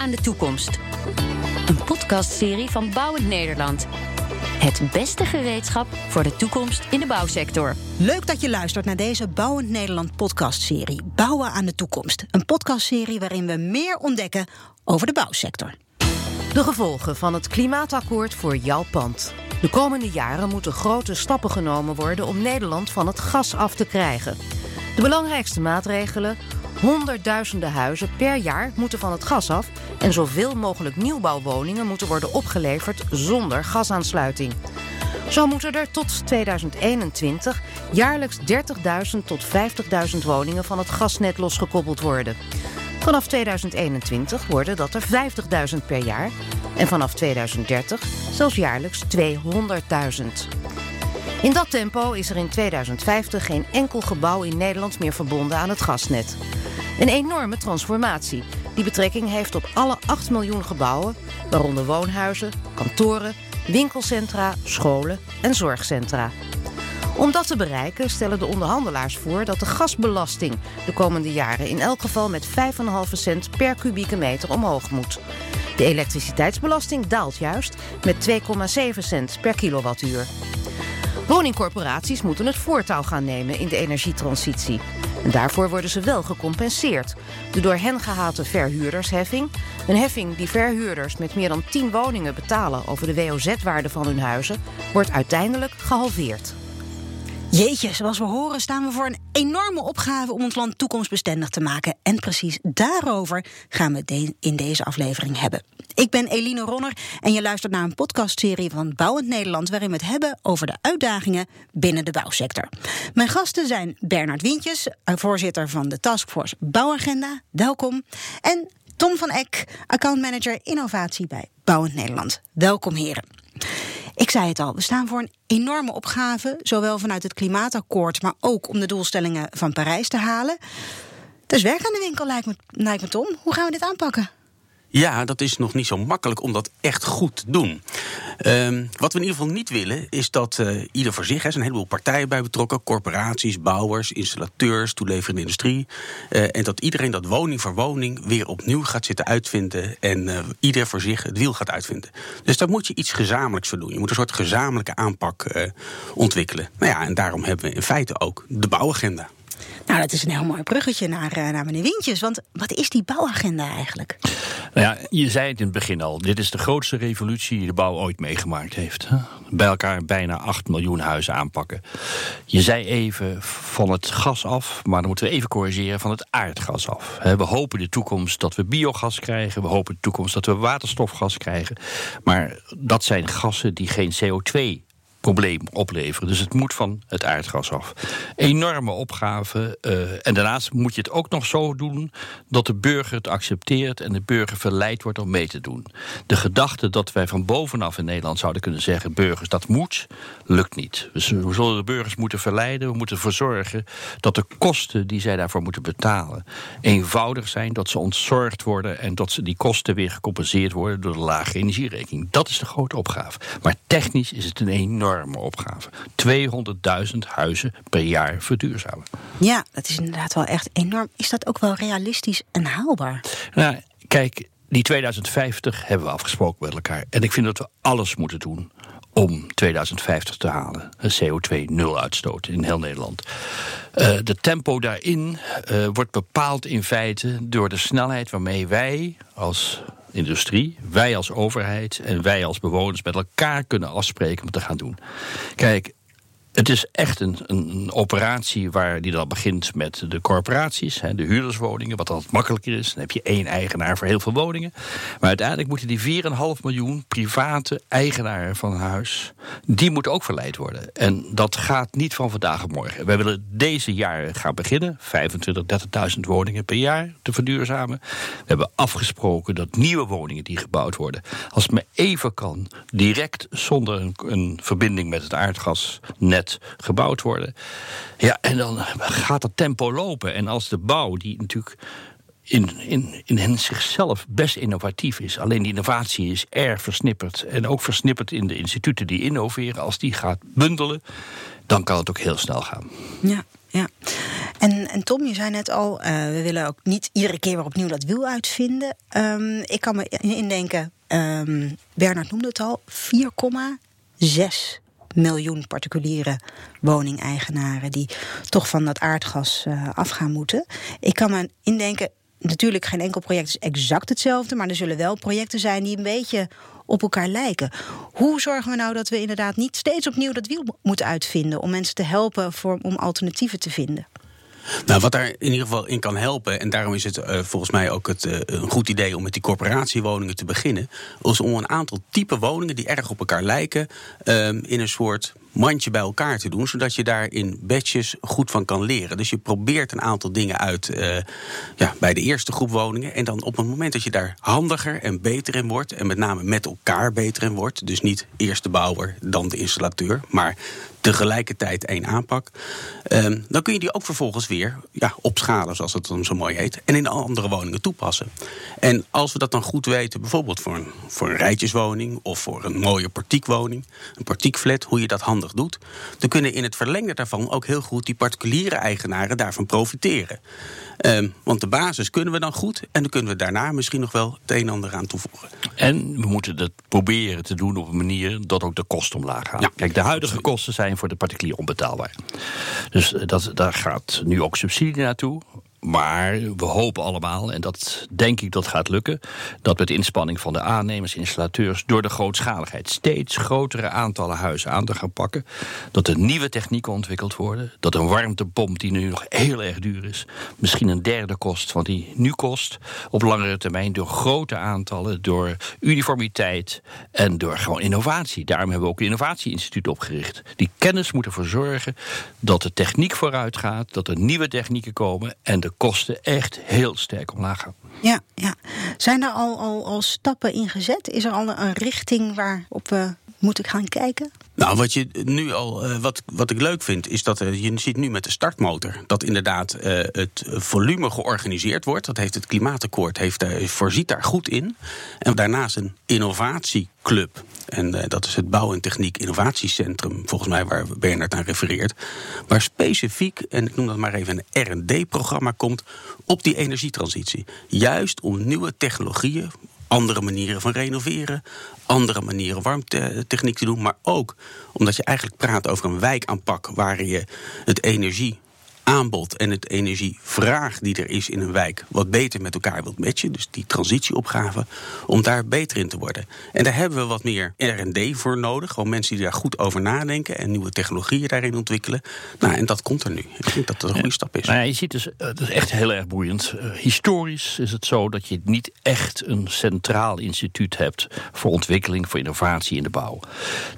aan de toekomst. Een podcastserie van Bouwend Nederland. Het beste gereedschap voor de toekomst in de bouwsector. Leuk dat je luistert naar deze Bouwend Nederland podcastserie Bouwen aan de toekomst. Een podcastserie waarin we meer ontdekken over de bouwsector. De gevolgen van het klimaatakkoord voor jouw pand. De komende jaren moeten grote stappen genomen worden om Nederland van het gas af te krijgen. De belangrijkste maatregelen: honderdduizenden huizen per jaar moeten van het gas af en zoveel mogelijk nieuwbouwwoningen moeten worden opgeleverd zonder gasaansluiting. Zo moeten er tot 2021 jaarlijks 30.000 tot 50.000 woningen van het gasnet losgekoppeld worden. Vanaf 2021 worden dat er 50.000 per jaar en vanaf 2030 zelfs jaarlijks 200.000. In dat tempo is er in 2050 geen enkel gebouw in Nederland meer verbonden aan het gasnet. Een enorme transformatie die betrekking heeft op alle 8 miljoen gebouwen, waaronder woonhuizen, kantoren, winkelcentra, scholen en zorgcentra. Om dat te bereiken stellen de onderhandelaars voor dat de gasbelasting de komende jaren in elk geval met 5,5 cent per kubieke meter omhoog moet. De elektriciteitsbelasting daalt juist met 2,7 cent per kilowattuur. Woningcorporaties moeten het voortouw gaan nemen in de energietransitie. En daarvoor worden ze wel gecompenseerd. De door hen gehate verhuurdersheffing, een heffing die verhuurders met meer dan 10 woningen betalen over de WOZ-waarde van hun huizen, wordt uiteindelijk gehalveerd. Jeetje, zoals we horen staan we voor een enorme opgave om ons land toekomstbestendig te maken. En precies daarover gaan we het in deze aflevering hebben. Ik ben Eline Ronner en je luistert naar een podcastserie van Bouwend Nederland... waarin we het hebben over de uitdagingen binnen de bouwsector. Mijn gasten zijn Bernard Wientjes, voorzitter van de Taskforce Bouwagenda. Welkom. En Tom van Eck, accountmanager innovatie bij Bouwend Nederland. Welkom heren. Ik zei het al, we staan voor een enorme opgave, zowel vanuit het klimaatakkoord, maar ook om de doelstellingen van Parijs te halen. Dus werk aan de winkel, lijkt me, lijkt me Tom. Hoe gaan we dit aanpakken? Ja, dat is nog niet zo makkelijk om dat echt goed te doen. Um, wat we in ieder geval niet willen, is dat uh, ieder voor zich, er zijn een heleboel partijen bij betrokken, corporaties, bouwers, installateurs, toeleverende industrie. Uh, en dat iedereen dat woning voor woning weer opnieuw gaat zitten uitvinden en uh, ieder voor zich het wiel gaat uitvinden. Dus daar moet je iets gezamenlijks voor doen. Je moet een soort gezamenlijke aanpak ontwikkelen. Nou ja, en daarom hebben we in feite ook de bouwagenda. Nou, dat is een heel mooi bruggetje naar, uh, naar meneer Wintjes. Want wat is die bouwagenda eigenlijk? Nou ja, je zei het in het begin al. Dit is de grootste revolutie die de bouw ooit meegemaakt heeft. Bij elkaar bijna 8 miljoen huizen aanpakken. Je zei even van het gas af, maar dan moeten we even corrigeren van het aardgas af. We hopen de toekomst dat we biogas krijgen. We hopen de toekomst dat we waterstofgas krijgen. Maar dat zijn gassen die geen CO2 probleem opleveren. Dus het moet van het aardgas af. Enorme opgave. Uh, en daarnaast moet je het ook nog zo doen dat de burger het accepteert en de burger verleid wordt om mee te doen. De gedachte dat wij van bovenaf in Nederland zouden kunnen zeggen: burgers, dat moet, lukt niet. Dus we zullen de burgers moeten verleiden. We moeten ervoor zorgen dat de kosten die zij daarvoor moeten betalen eenvoudig zijn, dat ze ontzorgd worden en dat ze die kosten weer gecompenseerd worden door de lage energierekening. Dat is de grote opgave. Maar technisch is het een enorm enorme opgave. 200.000 huizen per jaar verduurzamen. Ja, dat is inderdaad wel echt enorm. Is dat ook wel realistisch en haalbaar? Nou, kijk, die 2050 hebben we afgesproken met elkaar. En ik vind dat we alles moeten doen om 2050 te halen. CO2 nul uitstoot in heel Nederland. Uh, de tempo daarin uh, wordt bepaald in feite door de snelheid waarmee wij als industrie, wij als overheid en wij als bewoners met elkaar kunnen afspreken om te gaan doen. Kijk, het is echt een, een, operatie waar die dan begint met de corporaties, hè, de huurderswoningen, wat altijd makkelijker is. Dan heb je één eigenaar voor heel veel woningen. Maar uiteindelijk moeten die 4,5 miljoen private eigenaren van een huis, die moeten ook verleid worden. En dat gaat niet van vandaag op morgen. Wij willen deze jaren gaan beginnen, 25, 30.000 woningen per jaar te verduurzamen. We hebben afgesproken dat nieuwe woningen die gebouwd worden, als het maar even kan, direct zonder een, een verbinding met het aardgasnet gebouwd worden. Ja, en dan gaat dat tempo lopen. En als de bouw, die natuurlijk in, in, in zichzelf best innovatief is. Alleen die innovatie is erg versnipperd. En ook versnipperd in de instituten die innoveren. Als die gaat bundelen, dan kan het ook heel snel gaan. Ja, ja. En, en Tom, je zei net al, eh, we willen ook niet iedere keer weer opnieuw dat wiel uitvinden. Um, ik kan me indenken, um, Bernard noemde het al, 4,6 miljoen particuliere woningeigenaren die toch van dat aardgas uh, af gaan moeten. Ik kan me indenken, natuurlijk geen enkel project is exact hetzelfde, maar er zullen wel projecten zijn die een beetje op elkaar lijken. Hoe zorgen we nou dat we inderdaad niet steeds opnieuw dat wiel moeten uitvinden om mensen te helpen om alternatieven te vinden? Nou, wat daar in ieder geval in kan helpen, en daarom is het uh, volgens mij ook het, uh, een goed idee om met die corporatiewoningen te beginnen, is om een aantal type woningen die erg op elkaar lijken, uh, in een soort mandje bij elkaar te doen, zodat je daar in batches goed van kan leren. Dus je probeert een aantal dingen uit uh, ja, bij de eerste groep woningen. En dan op het moment dat je daar handiger en beter in wordt, en met name met elkaar beter in wordt, dus niet eerst de bouwer, dan de installateur, maar tegelijkertijd één aanpak. Um, dan kun je die ook vervolgens weer ja, opschalen, zoals het dan zo mooi heet. En in andere woningen toepassen. En als we dat dan goed weten, bijvoorbeeld voor een, voor een rijtjeswoning of voor een mooie portiekwoning, een portiekflat, hoe je dat handig doet, dan kunnen in het verlengde daarvan ook heel goed die particuliere eigenaren daarvan profiteren. Um, want de basis kunnen we dan goed en dan kunnen we daarna misschien nog wel het een en ander aan toevoegen. En we moeten dat proberen te doen op een manier dat ook de kosten omlaag gaan. Ja, Kijk, de huidige kosten zijn voor de particulier onbetaalbaar. Dus dat, daar gaat nu ook subsidie naartoe. Maar we hopen allemaal, en dat denk ik dat gaat lukken, dat met inspanning van de aannemers, installateurs, door de grootschaligheid steeds grotere aantallen huizen aan te gaan pakken, dat er nieuwe technieken ontwikkeld worden, dat een warmtepomp die nu nog heel erg duur is, misschien een derde kost van die nu kost, op langere termijn door grote aantallen, door uniformiteit en door gewoon innovatie. Daarom hebben we ook een innovatieinstituut opgericht. Die kennis moet ervoor zorgen dat de techniek vooruit gaat, dat er nieuwe technieken komen en de kosten echt heel sterk omlaag gaan. Ja, ja. Zijn er al, al, al stappen in gezet? Is er al een richting waarop we moeten gaan kijken? Nou, wat je nu al, uh, wat, wat ik leuk vind, is dat uh, je ziet nu met de startmotor dat inderdaad uh, het volume georganiseerd wordt. Dat heeft het klimaatakkoord, heeft, voorziet daar goed in. En daarnaast een innovatieclub. En dat is het Bouw en Techniek Innovatiecentrum, volgens mij waar Bernard aan refereert. Waar specifiek, en ik noem dat maar even een RD-programma komt op die energietransitie. Juist om nieuwe technologieën andere manieren van renoveren, andere manieren warmtechniek te doen, maar ook omdat je eigenlijk praat over een wijkaanpak waar je het energie aanbod en het energievraag die er is in een wijk wat beter met elkaar wilt matchen. Dus die transitieopgave, om daar beter in te worden. En daar hebben we wat meer RD voor nodig. Gewoon mensen die daar goed over nadenken en nieuwe technologieën daarin ontwikkelen. Nou, en dat komt er nu. Ik denk dat dat een goede stap is. Nou ja, je ziet dus, het is echt heel erg boeiend. Uh, historisch is het zo dat je niet echt een centraal instituut hebt voor ontwikkeling, voor innovatie in de bouw.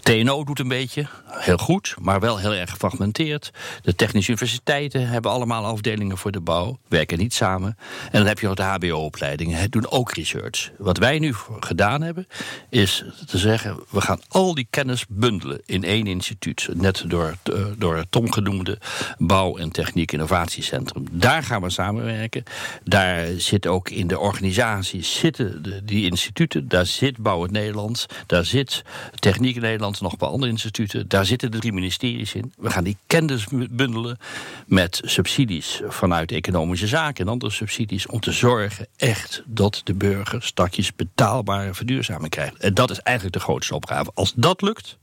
TNO doet een beetje, heel goed, maar wel heel erg gefragmenteerd. De technische universiteiten hebben allemaal afdelingen voor de bouw, werken niet samen. En dan heb je nog de HBO-opleidingen, doen ook research. Wat wij nu gedaan hebben, is te zeggen: we gaan al die kennis bundelen in één instituut. Net door, door Tom genoemde Bouw- en Techniek Innovatiecentrum. Daar gaan we samenwerken. Daar zit ook in de organisatie zitten de, die instituten. Daar zit Bouw het Nederlands. Daar zit Techniek Nederland, nog een paar andere instituten. Daar zitten de drie ministeries in. We gaan die kennis bundelen met subsidies vanuit economische zaken en andere subsidies om te zorgen echt dat de burger stakjes betaalbare verduurzaming krijgt. En dat is eigenlijk de grootste opgave. Als dat lukt,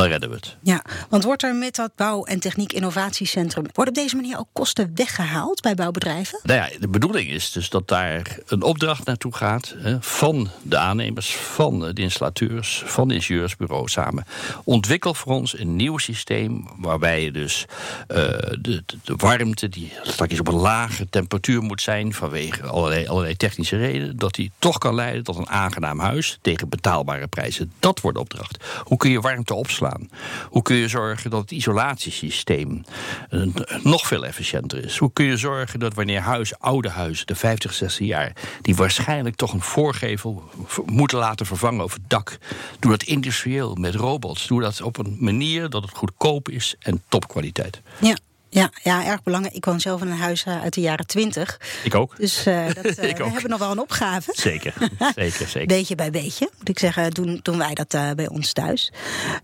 dan redden we het. Ja, want wordt er met dat Bouw- en Techniek Innovatiecentrum... worden op deze manier ook kosten weggehaald bij bouwbedrijven? Nou ja, de bedoeling is dus dat daar een opdracht naartoe gaat... Hè, van de aannemers, van de installateurs, van de ingenieursbureau samen. Ontwikkel voor ons een nieuw systeem waarbij je dus uh, de, de, warmte... die straks op een lage temperatuur moet zijn... vanwege allerlei, allerlei technische redenen... dat die toch kan leiden tot een aangenaam huis tegen betaalbare prijzen. Dat wordt de opdracht. Hoe kun je warmte opslaan? Hoe kun je zorgen dat het isolatiesysteem uh, nog veel efficiënter is? Hoe kun je zorgen dat wanneer huizen, oude huizen, de 50, 60 jaar, die waarschijnlijk toch een voorgevel moeten laten vervangen over het dak, doe dat industrieel met robots. Doe dat op een manier dat het goedkoop is en topkwaliteit. Ja. Ja, ja, erg belangrijk. Ik woon zelf in een huis uh, uit de jaren twintig. Ik ook. Dus uh, dat, uh, ik we ook. hebben nog wel een opgave. Zeker, zeker, zeker. Beetje bij beetje, moet ik zeggen, doen, doen wij dat bij ons thuis.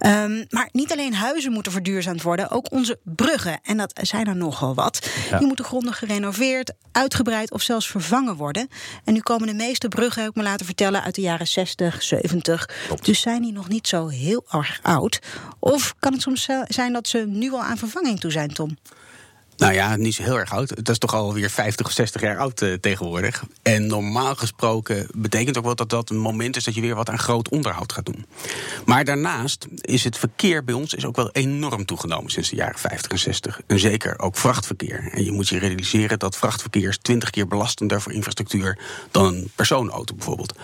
Um, maar niet alleen huizen moeten verduurzaamd worden, ook onze bruggen. En dat zijn er nogal wat. Ja. Die moeten grondig gerenoveerd, uitgebreid of zelfs vervangen worden. En nu komen de meeste bruggen, heb ik me laten vertellen, uit de jaren 60, 70. Klopt. Dus zijn die nog niet zo heel erg oud. Of kan het soms zijn dat ze nu al aan vervanging toe zijn, Tom? Nou ja, niet zo heel erg oud. Het is toch alweer 50 of 60 jaar oud uh, tegenwoordig. En normaal gesproken betekent ook wel dat dat een moment is dat je weer wat aan groot onderhoud gaat doen. Maar daarnaast is het verkeer bij ons is ook wel enorm toegenomen sinds de jaren 50 en 60. En zeker ook vrachtverkeer. En je moet je realiseren dat vrachtverkeer is 20 keer belastender voor infrastructuur dan een personenauto bijvoorbeeld.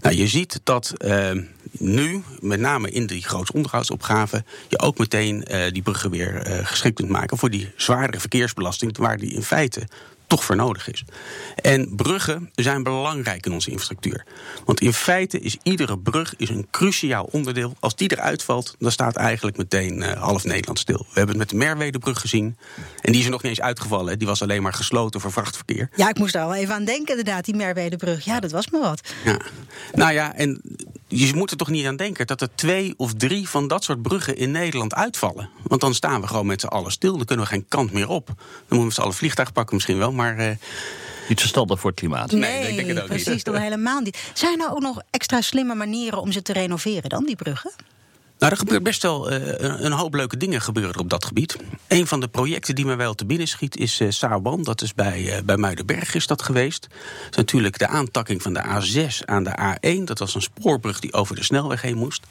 Nou, je ziet dat uh, nu, met name in die grootste onderhoudsopgave, je ook meteen uh, die bruggen weer geschikt kunt maken voor die zwaardere verkeersbelasting, waar die in feite toch voor nodig is. En bruggen zijn belangrijk in onze infrastructuur. Want in feite is iedere brug is een cruciaal onderdeel. Als die eruit valt, dan staat eigenlijk meteen uh, half Nederland stil. We hebben het met de Merwedebrug gezien. En die is er nog niet eens uitgevallen. Die was alleen maar gesloten voor vrachtverkeer. Ja, ik moest daar wel even aan denken, inderdaad, die Merwedebrug. Ja, dat was me wat. Ja. Nou ja, en je moet er toch niet aan denken dat er twee of drie van dat soort bruggen in Nederland uitvallen. Want dan staan we gewoon met z'n allen stil. Dan kunnen we geen kant meer op. Dan moeten we z'n allen vliegtuig pakken misschien wel, maar... Uh, niet verstandig voor het klimaat. Nee, nee ik denk het ook precies, niet. dan helemaal niet. Zijn er nou ook nog extra slimme manieren om ze te renoveren dan, die bruggen? Nou, er gebeurt best wel uh, een hoop leuke dingen gebeuren op dat gebied. Een van de projecten die me wel te binnen schiet is uh, Saarban. Dat is bij, uh, bij Muidenberg is dat geweest. Dat is natuurlijk de aantakking van de A6 aan de A1. Dat was een spoorbrug die over de snelweg heen moest.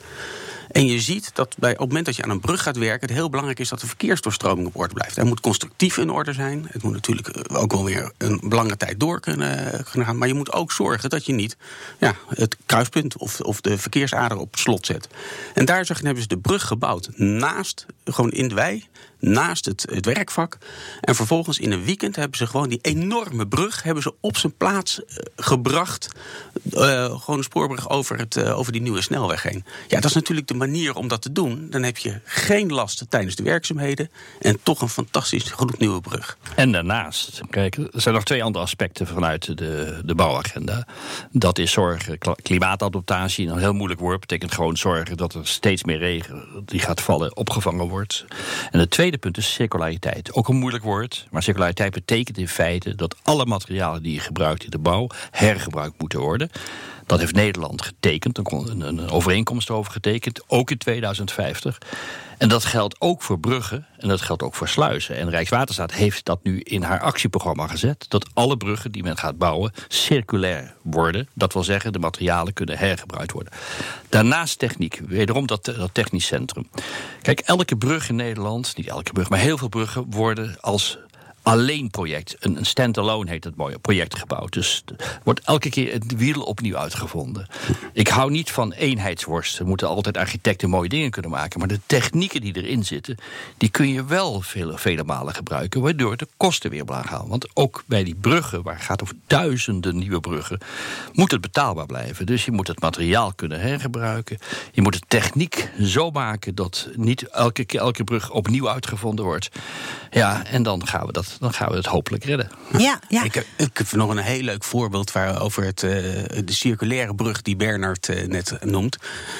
En je ziet dat bij, op het moment dat je aan een brug gaat werken, het heel belangrijk is dat de verkeersdoorstroming op orde blijft. Hij moet constructief in orde zijn. Het moet natuurlijk ook wel weer een lange tijd door kunnen, kunnen gaan. Maar je moet ook zorgen dat je niet ja, het kruispunt of, of de verkeersader op slot zet. En daar zeg, hebben ze de brug gebouwd naast, gewoon in de wei, naast het, het werkvak. En vervolgens in een weekend hebben ze gewoon die enorme brug hebben ze op zijn plaats uh, gebracht. Gewoon een spoorbrug over, het, over die nieuwe snelweg heen. Ja, dat is natuurlijk de manier om dat te doen. Dan heb je geen last tijdens de werkzaamheden. En toch een fantastisch gloednieuwe brug. En daarnaast, kijk, er zijn nog twee andere aspecten vanuit de, de bouwagenda. Dat is zorgen, klimaatadaptatie, een heel moeilijk woord. Betekent gewoon zorgen dat er steeds meer regen die gaat vallen, opgevangen wordt. En het tweede punt is circulariteit. Ook een moeilijk woord, maar circulariteit betekent in feite dat alle materialen die je gebruikt in de bouw hergebruikt moeten worden. Dat heeft Nederland getekend, een, een overeenkomst over getekend, ook in 2050. En dat geldt ook voor bruggen en dat geldt ook voor sluizen. En Rijkswaterstaat heeft dat nu in haar actieprogramma gezet. Dat alle bruggen die men gaat bouwen circulair worden. Dat wil zeggen, de materialen kunnen hergebruikt worden. Daarnaast techniek, wederom dat, dat technisch centrum. Kijk, elke brug in Nederland, niet elke brug, maar heel veel bruggen worden als alleen project. Een, een stand-alone heet het mooie project gebouwd. Dus wordt elke keer het wiel opnieuw uitgevonden. Ik hou niet van eenheidsworst. Er moeten altijd architecten mooie dingen kunnen maken. Maar de technieken die erin zitten, die kun je wel vele, vele malen gebruiken. Waardoor de kosten weer omlaag gaan. Want ook bij die bruggen, waar het gaat over duizenden nieuwe bruggen, moet het betaalbaar blijven. Dus je moet het materiaal kunnen hergebruiken. Je moet de techniek zo maken dat niet elke, elke brug opnieuw uitgevonden wordt. Ja, en dan gaan we dat dan gaan we het hopelijk redden. Ja, ja. Ik, ik heb nog een heel leuk voorbeeld waar, over het, uh, de circulaire brug die Bernard uh, net noemt.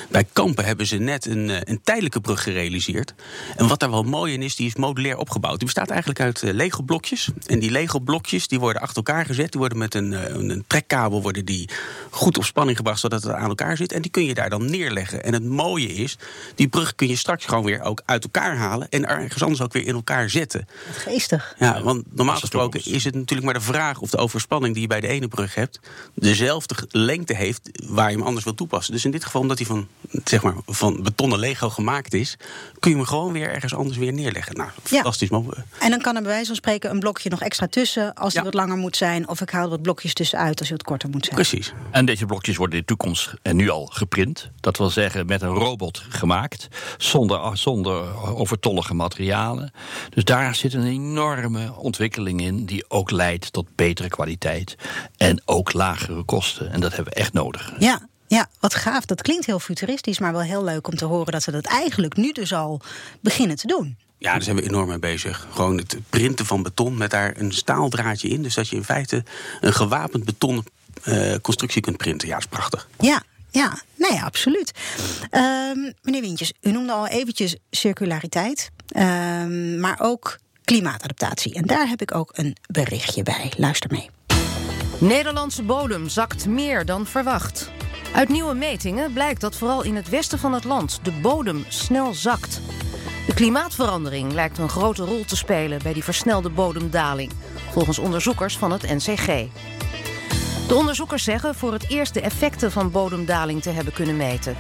Bij Kampen hebben ze net een, uh, een tijdelijke brug gerealiseerd. En wat daar wel mooi in is, die is modulair opgebouwd. Die bestaat eigenlijk uit Lego-blokjes. En die Lego-blokjes die worden achter elkaar gezet. Die worden met een, een trekkabel worden die goed op spanning gebracht, zodat het aan elkaar zit. En die kun je daar dan neerleggen. En het mooie is, die brug kun je straks gewoon weer ook uit elkaar halen. En ergens anders ook weer in elkaar zetten. Geestig. Ja, want normaal gesproken is het natuurlijk maar de vraag of de overspanning die je bij de ene brug hebt, dezelfde lengte heeft waar je hem anders wil toepassen. Dus in dit geval, omdat hij van, zeg maar, van betonnen Lego gemaakt is, kun je hem gewoon weer ergens anders weer neerleggen. Nou, fantastisch. Ja. En dan kan er bij wijze van spreken een blokje nog extra tussen als hij ja. wat langer moet zijn. Of ik haal er wat blokjes tussenuit als hij wat korter moet zijn. Precies. En deze blokjes worden in de toekomst en nu al geprint. Dat wil zeggen met een robot gemaakt, zonder, zonder overtollige materialen. Dus daar zit een enorme ontwikkeling in die ook leidt tot betere kwaliteit en ook lagere kosten. En dat hebben we echt nodig. Ja, ja, wat gaaf. Dat klinkt heel futuristisch, maar wel heel leuk om te horen dat ze dat eigenlijk nu dus al beginnen te doen. Ja, daar zijn we enorm mee bezig. Gewoon het printen van beton met daar een staaldraadje in. Dus dat je in feite een gewapend betonnen uh, constructie kunt printen. Ja, dat is prachtig. Ja, ja, nee, ja, absoluut. Um, meneer Wintjes, u noemde al eventjes circulariteit, um, maar ook klimaatadaptatie. En daar heb ik ook een berichtje bij. Luister mee. Nederlandse bodem zakt meer dan verwacht. Uit nieuwe metingen blijkt dat vooral in het westen van het land de bodem snel zakt. De klimaatverandering lijkt een grote rol te spelen bij die versnelde bodemdaling, volgens onderzoekers van het NCG. De onderzoekers zeggen voor het eerst de effecten van bodemdaling te hebben kunnen meten.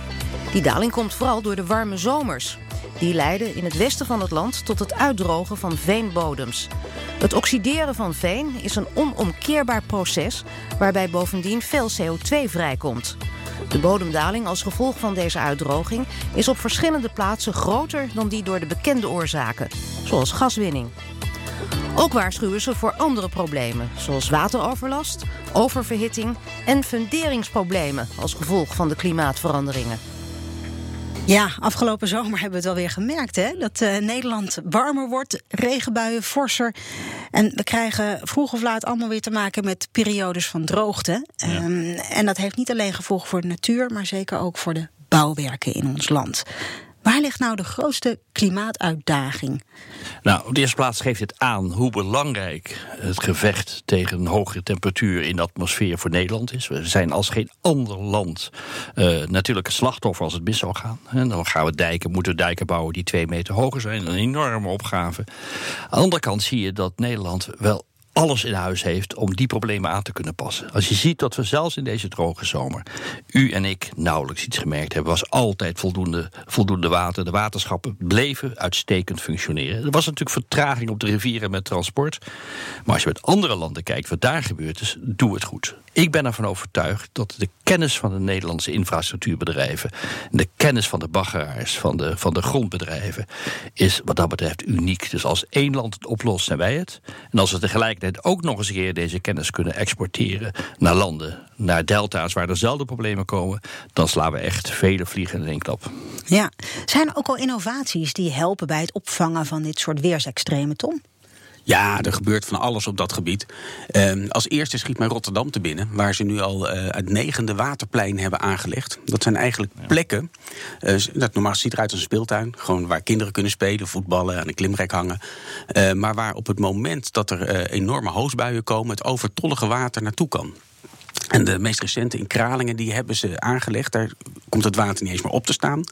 Die daling komt vooral door de warme zomers. Die leiden in het westen van het land tot het uitdrogen van veenbodems. Het oxideren van veen is een onomkeerbaar proces waarbij bovendien veel CO2 vrijkomt. De bodemdaling als gevolg van deze uitdroging is op verschillende plaatsen groter dan die door de bekende oorzaken, zoals gaswinning. Ook waarschuwen ze voor andere problemen, zoals wateroverlast, oververhitting en funderingsproblemen als gevolg van de klimaatveranderingen. Ja, afgelopen zomer hebben we het alweer gemerkt, hè? Dat uh, Nederland warmer wordt, regenbuien forser. En we krijgen vroeg of laat allemaal weer te maken met periodes van droogte. Um, en dat heeft niet alleen gevolgen voor de natuur, maar zeker ook voor de bouwwerken in ons land. Waar ligt nou de grootste klimaatuitdaging? Nou, op de eerste plaats geeft het aan hoe belangrijk het gevecht tegen een hogere temperatuur in de atmosfeer voor Nederland is. We zijn als geen ander land uh, natuurlijk slachtoffer als het mis zou gaan. En dan gaan we dijken, moeten we dijken bouwen die twee meter hoger zijn. Een enorme opgave. Aan de andere kant zie je dat Nederland wel alles in huis heeft om die problemen aan te kunnen passen. Als je ziet dat we zelfs in deze droge zomer, u en ik nauwelijks iets gemerkt hebben, was altijd voldoende, voldoende water. De waterschappen bleven uitstekend functioneren. Er was natuurlijk vertraging op de rivieren met transport. Maar als je met andere landen kijkt wat daar gebeurd is, doe het goed. Ik ben ervan overtuigd dat de kennis van de Nederlandse infrastructuurbedrijven, de kennis van de baggeraars, van de, van de grondbedrijven, is wat dat betreft uniek. Dus als één land het oplost, zijn wij het. En als we tegelijkertijd ook nog eens een deze kennis kunnen exporteren naar landen, naar delta's waar dezelfde problemen komen, dan slaan we echt vele vliegen in één klap. Ja, zijn er ook al innovaties die helpen bij het opvangen van dit soort weersextremen, Tom? Ja, er gebeurt van alles op dat gebied. Uh, als eerste schiet mij Rotterdam te binnen, waar ze nu al uh, het negende waterplein hebben aangelegd. Dat zijn eigenlijk plekken. Uh, dat normaal ziet eruit als een speeltuin. Gewoon waar kinderen kunnen spelen, voetballen, aan een klimrek hangen. Uh, maar waar op het moment dat er enorme hoosbuien komen, het overtollige water naartoe kan. En de meest recente in Kralingen, die hebben ze aangelegd. Daar komt het water niet eens meer op te staan.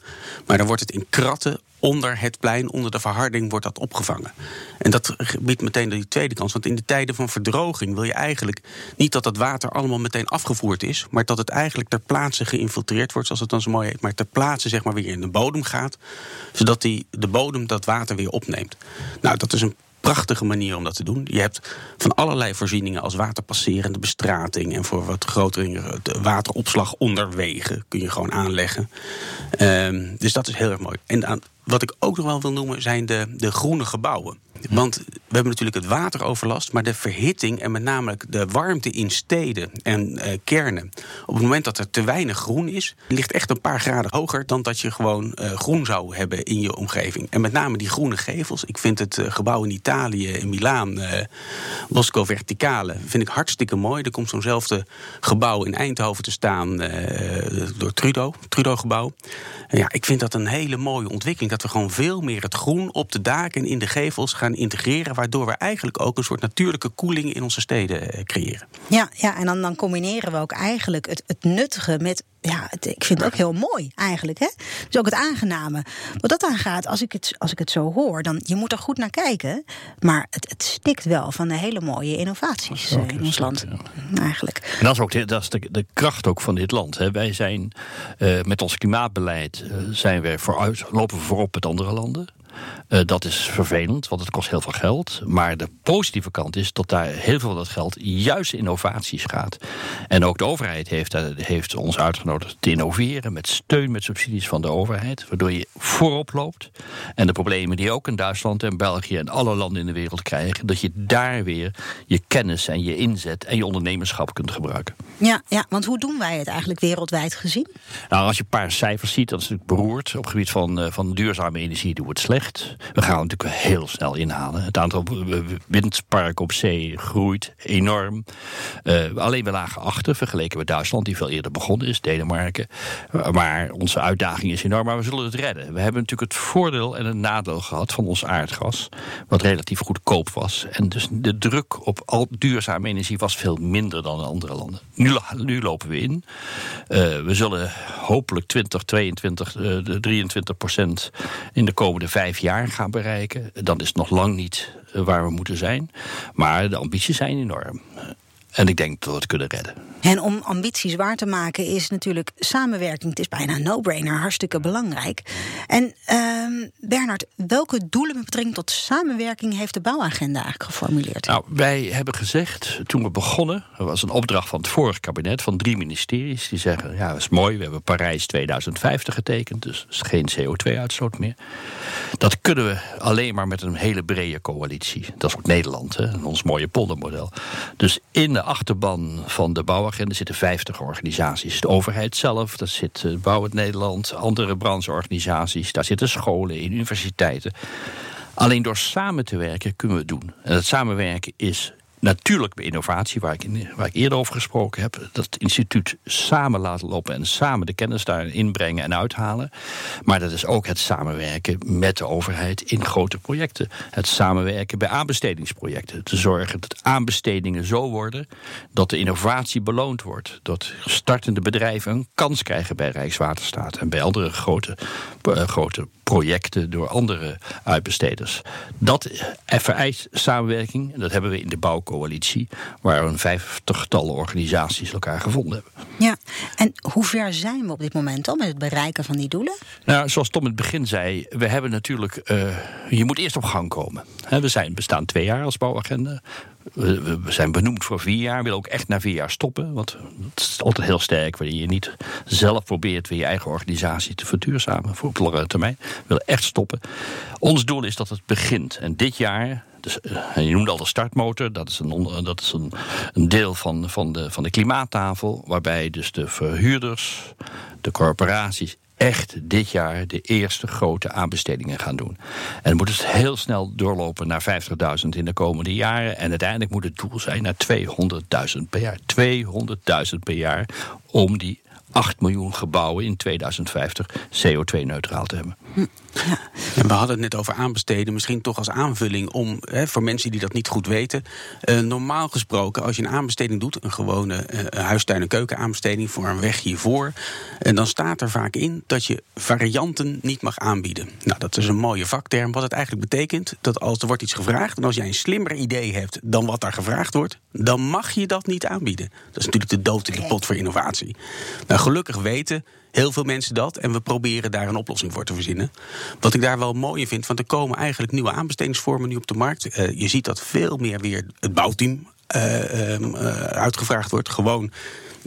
Maar dan wordt het in kratten onder het plein, onder de verharding, wordt dat opgevangen. En dat biedt meteen die tweede kans. Want in de tijden van verdroging wil je eigenlijk niet dat dat water allemaal meteen afgevoerd is. Maar dat het eigenlijk ter plaatse geïnfiltreerd wordt, zoals het dan zo mooi heet. Maar ter plaatse zeg maar weer in de bodem gaat. Zodat die, de bodem dat water weer opneemt. Nou, dat is een prachtige manier om dat te doen. Je hebt van allerlei voorzieningen als waterpasserende bestrating en voor wat grotere wateropslag onderwegen kun je gewoon aanleggen. Um, dus dat is heel erg mooi. En aan, wat ik ook nog wel wil noemen zijn de, de groene gebouwen. Want we hebben natuurlijk het wateroverlast, maar de verhitting en met name de warmte in steden en uh, kernen. Op het moment dat er te weinig groen is, ligt echt een paar graden hoger dan dat je gewoon uh, groen zou hebben in je omgeving. En met name die groene gevels. Ik vind het uh, gebouw in Italië, in Milaan, Bosco Verticale, vind ik hartstikke mooi. Er komt zo'nzelfde gebouw in Eindhoven te staan door Trudeau, Trudeau-gebouw. ja, ik vind dat een hele mooie ontwikkeling. Dat we gewoon veel meer het groen op de daken en in de gevels gaan integreren, waardoor we eigenlijk ook een soort natuurlijke koeling in onze steden eh, creëren. Ja, ja en dan, dan combineren we ook eigenlijk het, het nuttige met ja, het, ik vind het ook heel mooi eigenlijk. Hè? Dus ook het aangename. Wat dat aangaat, als ik het, als ik het zo hoor, dan je moet er goed naar kijken. Maar het, het stikt wel van de hele mooie innovaties eh, in ons land. Eigenlijk. En dat is ook de, dat is de, de kracht ook van dit land. Hè. Wij zijn uh, met ons klimaatbeleid uh, zijn we vooruit, lopen we voorop met andere landen. Uh, dat is vervelend, want het kost heel veel geld. Maar de positieve kant is dat daar heel veel van dat geld juist innovaties gaat. En ook de overheid heeft, uh, heeft ons uitgenodigd te innoveren met steun, met subsidies van de overheid. Waardoor je voorop loopt. En de problemen die ook in Duitsland en België en alle landen in de wereld krijgen, dat je daar weer je kennis en je inzet en je ondernemerschap kunt gebruiken. Ja, ja, want hoe doen wij het eigenlijk wereldwijd gezien? Nou, als je een paar cijfers ziet, dat is natuurlijk beroerd. Op het gebied van, uh, van duurzame energie doen we het slecht. We gaan het natuurlijk heel snel inhalen. Het aantal windparken op zee groeit enorm. Uh, alleen we lagen achter, vergeleken met Duitsland, die veel eerder begonnen is, Denemarken. Maar onze uitdaging is enorm, maar we zullen het redden. We hebben natuurlijk het voordeel en het nadeel gehad van ons aardgas, wat relatief goedkoop was. En dus de druk op al duurzame energie was veel minder dan in andere landen. Nu, nu lopen we in. Uh, we zullen hopelijk 20, 22, uh, 23 procent in de komende vijf jaar gaan bereiken. Dan is het nog lang niet uh, waar we moeten zijn. Maar de ambities zijn enorm. En ik denk dat we het kunnen redden. En om ambities waar te maken is natuurlijk samenwerking. Het is bijna een no-brainer, hartstikke belangrijk. En uh, Bernard, welke doelen met betrekking tot samenwerking heeft de bouwagenda eigenlijk geformuleerd? Nou, wij hebben gezegd, toen we begonnen, er was een opdracht van het vorige kabinet van drie ministeries. Die zeggen, ja, dat is mooi, we hebben Parijs 2050 getekend, dus geen CO2-uitstoot meer. Dat kunnen we alleen maar met een hele brede coalitie. Dat is ook Nederland, hè, ons mooie poldermodel. Dus in de achterban van de bouwagenda agenda zitten 50 organisaties. De overheid zelf, daar zit uh, Bouw het Nederland, andere brancheorganisaties, daar zitten scholen in, universiteiten. Alleen door samen te werken kunnen we het doen. En dat samenwerken is Natuurlijk bij innovatie, waar ik, in, waar ik eerder over gesproken heb. Dat instituut samen laten lopen en samen de kennis daarin inbrengen en uithalen. Maar dat is ook het samenwerken met de overheid in grote projecten. Het samenwerken bij aanbestedingsprojecten. Te zorgen dat aanbestedingen zo worden dat de innovatie beloond wordt. Dat startende bedrijven een kans krijgen bij Rijkswaterstaat en bij andere grote, uh, grote projecten door andere uitbesteders. Dat vereist samenwerking. En dat hebben we in de bouwcoalitie, waar een vijftigtal organisaties elkaar gevonden hebben. Ja, en hoe ver zijn we op dit moment al met het bereiken van die doelen? Nou, zoals Tom in het begin zei, we hebben natuurlijk. Uh, je moet eerst op gang komen. we zijn, bestaan twee jaar als bouwagenda. We, zijn benoemd voor vier jaar. Willen ook echt na vier jaar stoppen. Want het is altijd heel sterk wanneer je niet zelf probeert weer je eigen organisatie te verduurzamen voor op langere termijn. We willen echt stoppen. Ons doel is dat het begint. En dit jaar. Dus, je noemde al de startmotor, dat is een, dat is een, een deel van, van, de, van de klimaattafel, waarbij dus de verhuurders, de corporaties echt dit jaar de eerste grote aanbestedingen gaan doen. En dan moet het heel snel doorlopen naar 50.000 in de komende jaren. En uiteindelijk moet het doel zijn naar 200.000 per jaar. 200.000 per jaar om die 8 miljoen gebouwen in 2050 CO2-neutraal te hebben. Ja. En we hadden het net over aanbesteden, misschien toch als aanvulling om, hè, voor mensen die dat niet goed weten. Uh, normaal gesproken, als je een aanbesteding doet, een gewone uh, huistuin- en keukenaanbesteding voor een weg hiervoor, en dan staat er vaak in dat je varianten niet mag aanbieden. Nou, dat is een mooie vakterm. Wat het eigenlijk betekent, dat als er wordt iets gevraagd, en als jij een slimmer idee hebt dan wat daar gevraagd wordt, dan mag je dat niet aanbieden. Dat is natuurlijk de dood in de pot voor innovatie. Nou, gelukkig weten heel veel mensen dat. En we proberen daar een oplossing voor te verzinnen. Wat ik daar wel mooi in vind, want er komen eigenlijk nieuwe aanbestedingsvormen nu op de markt. Uh, je ziet dat veel meer weer het bouwteam uh, um, uh, uitgevraagd wordt. Gewoon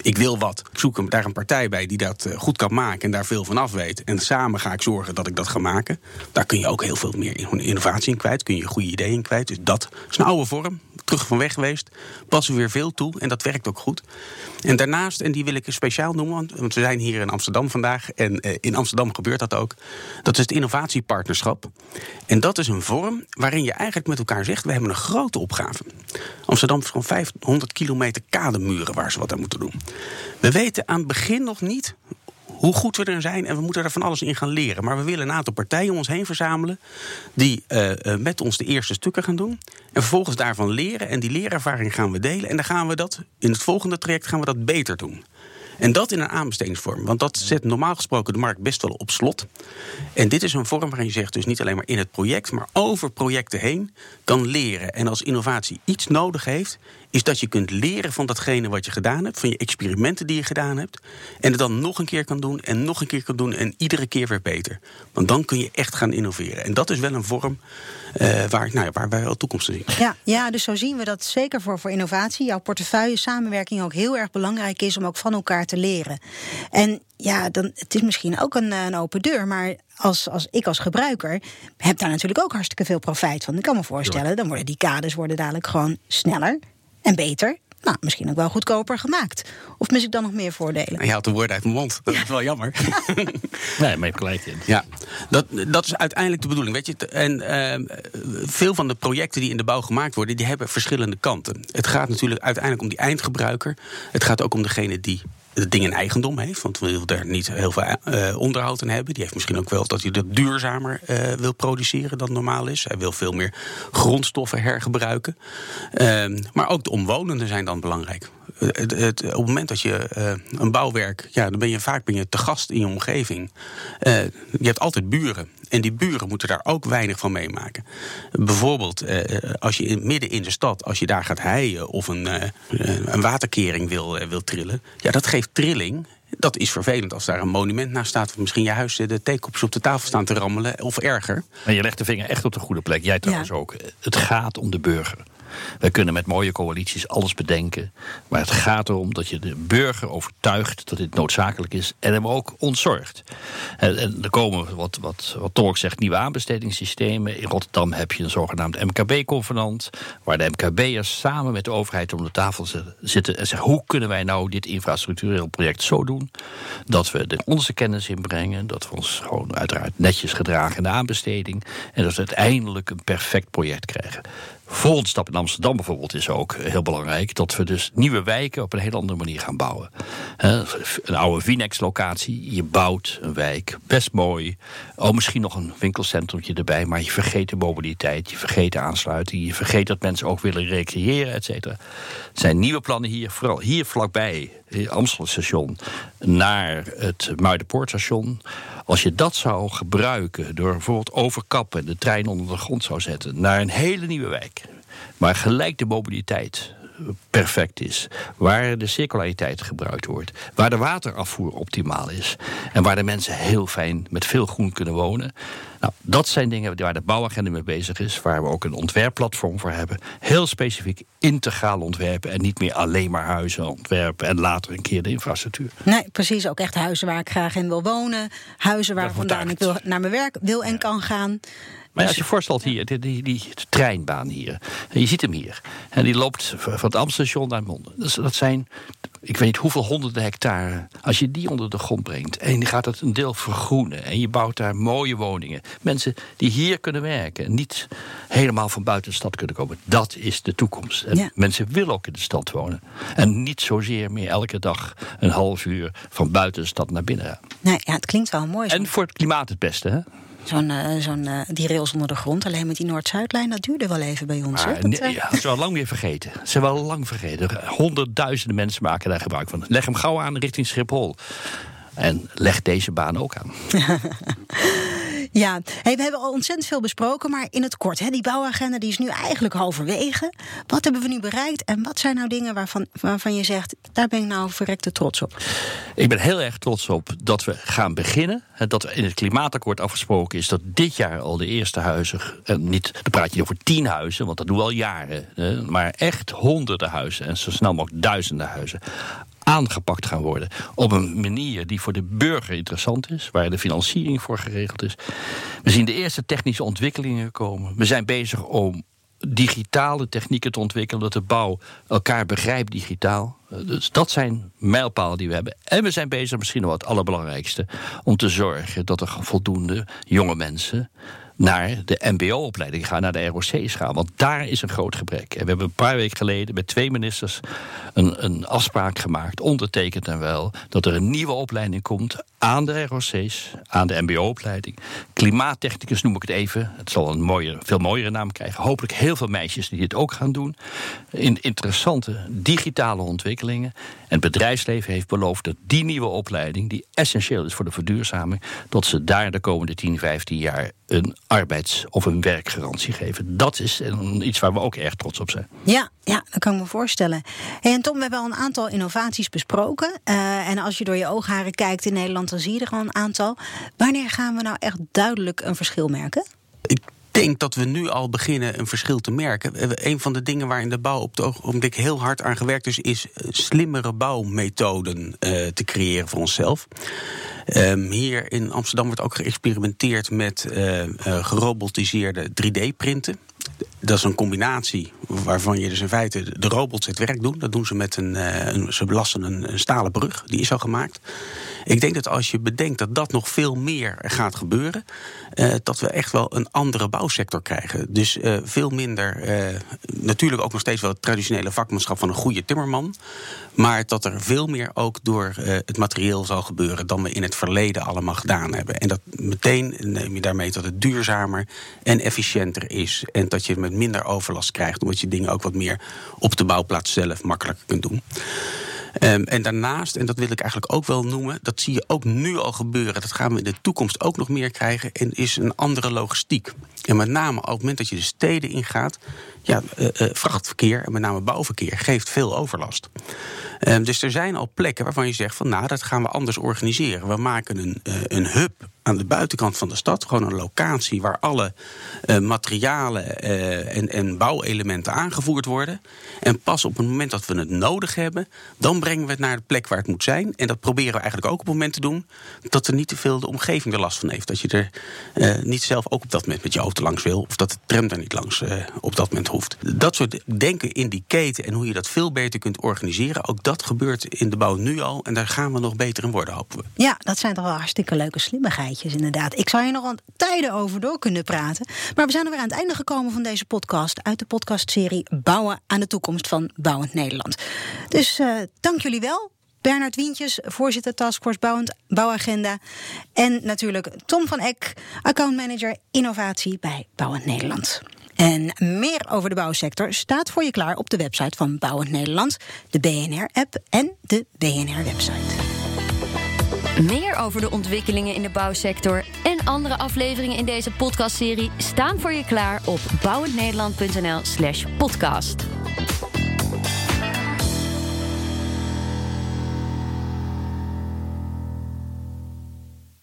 ik wil wat. Ik zoek daar een partij bij die dat goed kan maken en daar veel van af weet. En samen ga ik zorgen dat ik dat ga maken. Daar kun je ook heel veel meer innovatie in kwijt. Kun je goede ideeën in kwijt. Dus dat is een oude vorm. Terug van weg geweest. Passen we weer veel toe. En dat werkt ook goed. En daarnaast, en die wil ik speciaal noemen, want we zijn hier in Amsterdam vandaag. En in Amsterdam gebeurt dat ook. Dat is het innovatiepartnerschap. En dat is een vorm waarin je eigenlijk met elkaar zegt: we hebben een grote opgave. Amsterdam is gewoon 500 kilometer kademuren waar ze wat aan moeten doen. We weten aan het begin nog niet hoe goed we er zijn en we moeten er van alles in gaan leren. Maar we willen een aantal partijen om ons heen verzamelen die uh, met ons de eerste stukken gaan doen. En vervolgens daarvan leren en die leerervaring gaan we delen. En dan gaan we dat in het volgende traject gaan we dat beter doen. En dat in een aanbestedingsvorm. Want dat zet normaal gesproken de markt best wel op slot. En dit is een vorm waarin je zegt, dus niet alleen maar in het project, maar over projecten heen kan leren. En als innovatie iets nodig heeft, is dat je kunt leren van datgene wat je gedaan hebt, van je experimenten die je gedaan hebt. En het dan nog een keer kan doen en nog een keer kan doen en iedere keer weer beter. Want dan kun je echt gaan innoveren. En dat is wel een vorm uh, waar, nou ja, waar wij wel toekomst zien. Ja, ja, dus zo zien we dat zeker voor, voor innovatie, jouw portefeuille, samenwerking ook heel erg belangrijk is om ook van elkaar te leren. En ja, dan, het is misschien ook een, een open deur, maar als, als ik als gebruiker heb daar natuurlijk ook hartstikke veel profijt van. Ik kan me voorstellen, dan worden die kaders worden dadelijk gewoon sneller en beter. nou, misschien ook wel goedkoper gemaakt. Of mis ik dan nog meer voordelen? Je haalt de woorden uit mijn mond. Dat is wel jammer. nee, maar je hebt gelijk in. Ja, dat, dat is uiteindelijk de bedoeling. Weet je? En uh, veel van de projecten die in de bouw gemaakt worden, die hebben verschillende kanten. Het gaat natuurlijk uiteindelijk om die eindgebruiker. Het gaat ook om degene die het ding in eigendom heeft. Want willen daar niet heel veel uh, onderhoud aan hebben. Die heeft misschien ook wel dat hij dat duurzamer uh, wil produceren dan normaal is. Hij wil veel meer grondstoffen hergebruiken. Uh, maar ook de omwonenden zijn dan belangrijk. Het, het, op het moment dat je uh, een bouwwerk, ja, dan ben je vaak ben je te gast in je omgeving. Uh, je hebt altijd buren. En die buren moeten daar ook weinig van meemaken. Bijvoorbeeld, uh, als je in, midden in de stad, als je daar gaat heien of een, een waterkering wil, wil trillen, ja, dat geeft trilling. Dat is vervelend als daar een monument naast staat. Of misschien je huis de theekopjes op de tafel staan te rammelen. Of erger. En je legt de vinger echt op de goede plek. Jij trouwens ja. ook. Het gaat om de burger. Wij kunnen met mooie coalities alles bedenken. Maar het gaat erom dat je de burger overtuigt dat dit noodzakelijk is. En hem ook ontzorgt. En, er komen, wat, wat, wat zegt, nieuwe aanbestedingssystemen. In Rotterdam heb je een zogenaamd MKB-convenant. Waar de MKB'ers samen met de overheid om de tafel zitten. En zeggen: hoe kunnen wij nou dit infrastructureel project zo doen. dat we de, onze kennis inbrengen. Dat we ons gewoon uiteraard netjes gedragen in de aanbesteding. En dat we uiteindelijk een perfect project krijgen. Volgende stap in Amsterdam bijvoorbeeld is ook heel belangrijk. Dat we dus nieuwe wijken op een heel andere manier gaan bouwen. Een oude Vinex-locatie. Je bouwt een wijk. Best mooi. Oh, misschien nog een winkelcentrumtje erbij. Maar je vergeet de mobiliteit. Je vergeet de aansluiting. Je vergeet dat mensen ook willen recreëren, et cetera. Er zijn nieuwe plannen hier. Vooral hier vlakbij. Amstelstation. Naar het Muidenpoortstation. Als je dat zou gebruiken door bijvoorbeeld overkappen... de trein onder de grond zou zetten naar een hele nieuwe wijk... waar gelijk de mobiliteit perfect is. Waar de circulariteit gebruikt wordt. Waar de waterafvoer optimaal is. En waar de mensen heel fijn met veel groen kunnen wonen. Nou, dat zijn dingen waar de bouwagenda mee bezig is. Waar we ook een ontwerpplatform voor hebben. Heel specifiek integraal ontwerpen. En niet meer alleen maar huizen ontwerpen. En later een keer de infrastructuur. Nee, precies. Ook echt huizen waar ik graag in wil wonen. Huizen waar vandaan ik wil, naar mijn werk wil en kan gaan. Maar als je voorstelt hier, die, die, die treinbaan hier. Je ziet hem hier. En die loopt van het Amstelstation naar Monden. Dus dat zijn, ik weet niet hoeveel honderden hectare. Als je die onder de grond brengt. En je gaat het een deel vergroenen. En je bouwt daar mooie woningen. Mensen die hier kunnen werken. En niet helemaal van buiten de stad kunnen komen. Dat is de toekomst. En Ja. mensen willen ook in de stad wonen. En niet zozeer meer elke dag een half uur van buiten de stad naar binnen. Nee, ja, het klinkt wel mooi. En voor het klimaat het beste, hè? Zo'n, zo'n, eh, die rails onder de grond, alleen met die Noord-Zuidlijn, dat duurde wel even bij ons. Maar Dat, nee, eh, ja, dat is wel lang weer vergeten. Ze zijn wel lang vergeten. Honderdduizenden mensen maken daar gebruik van. Leg hem gauw aan richting Schiphol. En leg deze baan ook aan. Ja, hey, we hebben al ontzettend veel besproken, maar in het kort, hè, die bouwagenda die is nu eigenlijk halverwege. Wat hebben we nu bereikt en wat zijn nou dingen waarvan, waarvan je zegt, daar ben ik nou verrekte trots op? Ik ben heel erg trots op dat we gaan beginnen. Dat in het klimaatakkoord afgesproken is dat dit jaar al de eerste huizen. En niet, dan praat je over tien huizen, want dat doen we al jaren. Maar echt honderden huizen en zo snel mogelijk duizenden huizen. Aangepakt gaan worden op een manier die voor de burger interessant is, waar de financiering voor geregeld is. We zien de eerste technische ontwikkelingen komen. We zijn bezig om digitale technieken te ontwikkelen, dat de bouw elkaar begrijpt digitaal. Eh, Dus dat zijn mijlpalen die we hebben. En we zijn bezig, misschien wat het allerbelangrijkste, om te zorgen dat er voldoende jonge mensen naar de MBO-opleiding gaan, naar de ROC's gaan. Want daar is een groot gebrek. En we hebben een paar weken geleden met twee ministers een, een afspraak gemaakt, ondertekend en wel, dat er een nieuwe opleiding komt aan de ROC's, aan de MBO-opleiding. Klimaattechnicus noem ik het even. Het zal een mooie, veel mooiere naam krijgen. Hopelijk heel veel meisjes die dit ook gaan doen. In interessante digitale ontwikkelingen. En het bedrijfsleven heeft beloofd dat die nieuwe opleiding, die essentieel is voor de verduurzaming, dat ze daar de komende 10, 15 jaar een arbeids- of een werkgarantie geven. Dat is iets waar we ook erg trots op zijn. Ja, ja, dat kan ik me voorstellen. Hey, en Tom, we hebben al een aantal innovaties besproken. Eh, en als je door je oogharen kijkt in Nederland, je er al een aantal. Wanneer gaan we nou echt duidelijk een verschil merken? Ik denk dat we nu al beginnen een verschil te merken. Eh, Een van de dingen waar in de bouw op het ogenblik heel hard aan gewerkt is, is eh, slimmere bouwmethoden eh, te creëren voor onszelf. Ehm, hier in Amsterdam wordt ook geëxperimenteerd met eh, eh, gerobotiseerde 3D-printen. Dat is een combinatie waarvan je dus in feite de robots het werk doen. Dat doen ze met een, een ze belasten een, stalen brug, die is al gemaakt. Ik denk dat als je bedenkt dat dat nog veel meer gaat gebeuren, uh, dat we echt wel een andere bouwsector krijgen. Dus uh, veel minder, uh, natuurlijk ook nog steeds wel het traditionele vakmanschap van een goede timmerman, maar dat er veel meer ook door het materieel zal gebeuren dan we in het verleden allemaal gedaan hebben. En dat meteen neem je daarmee dat het duurzamer en efficiënter is en je met minder overlast krijgt, omdat je dingen ook wat meer op de bouwplaats zelf makkelijker kunt doen. Um, en daarnaast, en dat wil ik eigenlijk ook wel noemen, dat zie je ook nu al gebeuren. Dat gaan we in de toekomst ook nog meer krijgen. En is een andere logistiek. En met name op het moment dat je de steden ingaat, ja, uh, uh, vrachtverkeer en met name bouwverkeer geeft veel overlast. Um, dus er zijn al plekken waarvan je zegt van nou, dat gaan we anders organiseren. We maken een, uh, een hub aan de buitenkant van de stad. Gewoon een locatie waar alle materialen en, en bouwelementen aangevoerd worden. En pas op het moment dat we het nodig hebben, dan brengen we het naar de plek waar het moet zijn. En dat proberen we eigenlijk ook op het moment te doen dat er niet te veel de omgeving er last van heeft. Dat je er niet zelf ook op dat moment met je auto langs wil. Of dat de tram er niet langs op dat moment hoeft. Dat soort denken in die keten en hoe je dat veel beter kunt organiseren. Ook dat gebeurt in de bouw nu al. En daar gaan we nog beter in worden, hopen we. Ja, dat zijn toch wel hartstikke leuke slimmigheidjes inderdaad. Ik zou hier nog een tijden over door kunnen praten. Maar we zijn er weer aan het einde gekomen van deze podcast. Uit de podcastserie Bouwen aan de toekomst van Bouwend Nederland. Dus uh, dank jullie wel. Bernard Wientjes, voorzitter Taskforce Bouwagenda. En natuurlijk Tom van Eck, accountmanager innovatie bij Bouwend Nederland. En meer over de bouwsector staat voor je klaar op de website van Bouwend Nederland, de BNR-app en de BNR-website. Meer over de ontwikkelingen in de bouwsector en andere afleveringen in deze podcastserie staan voor je klaar op bouwendnederland.nl/slash podcast.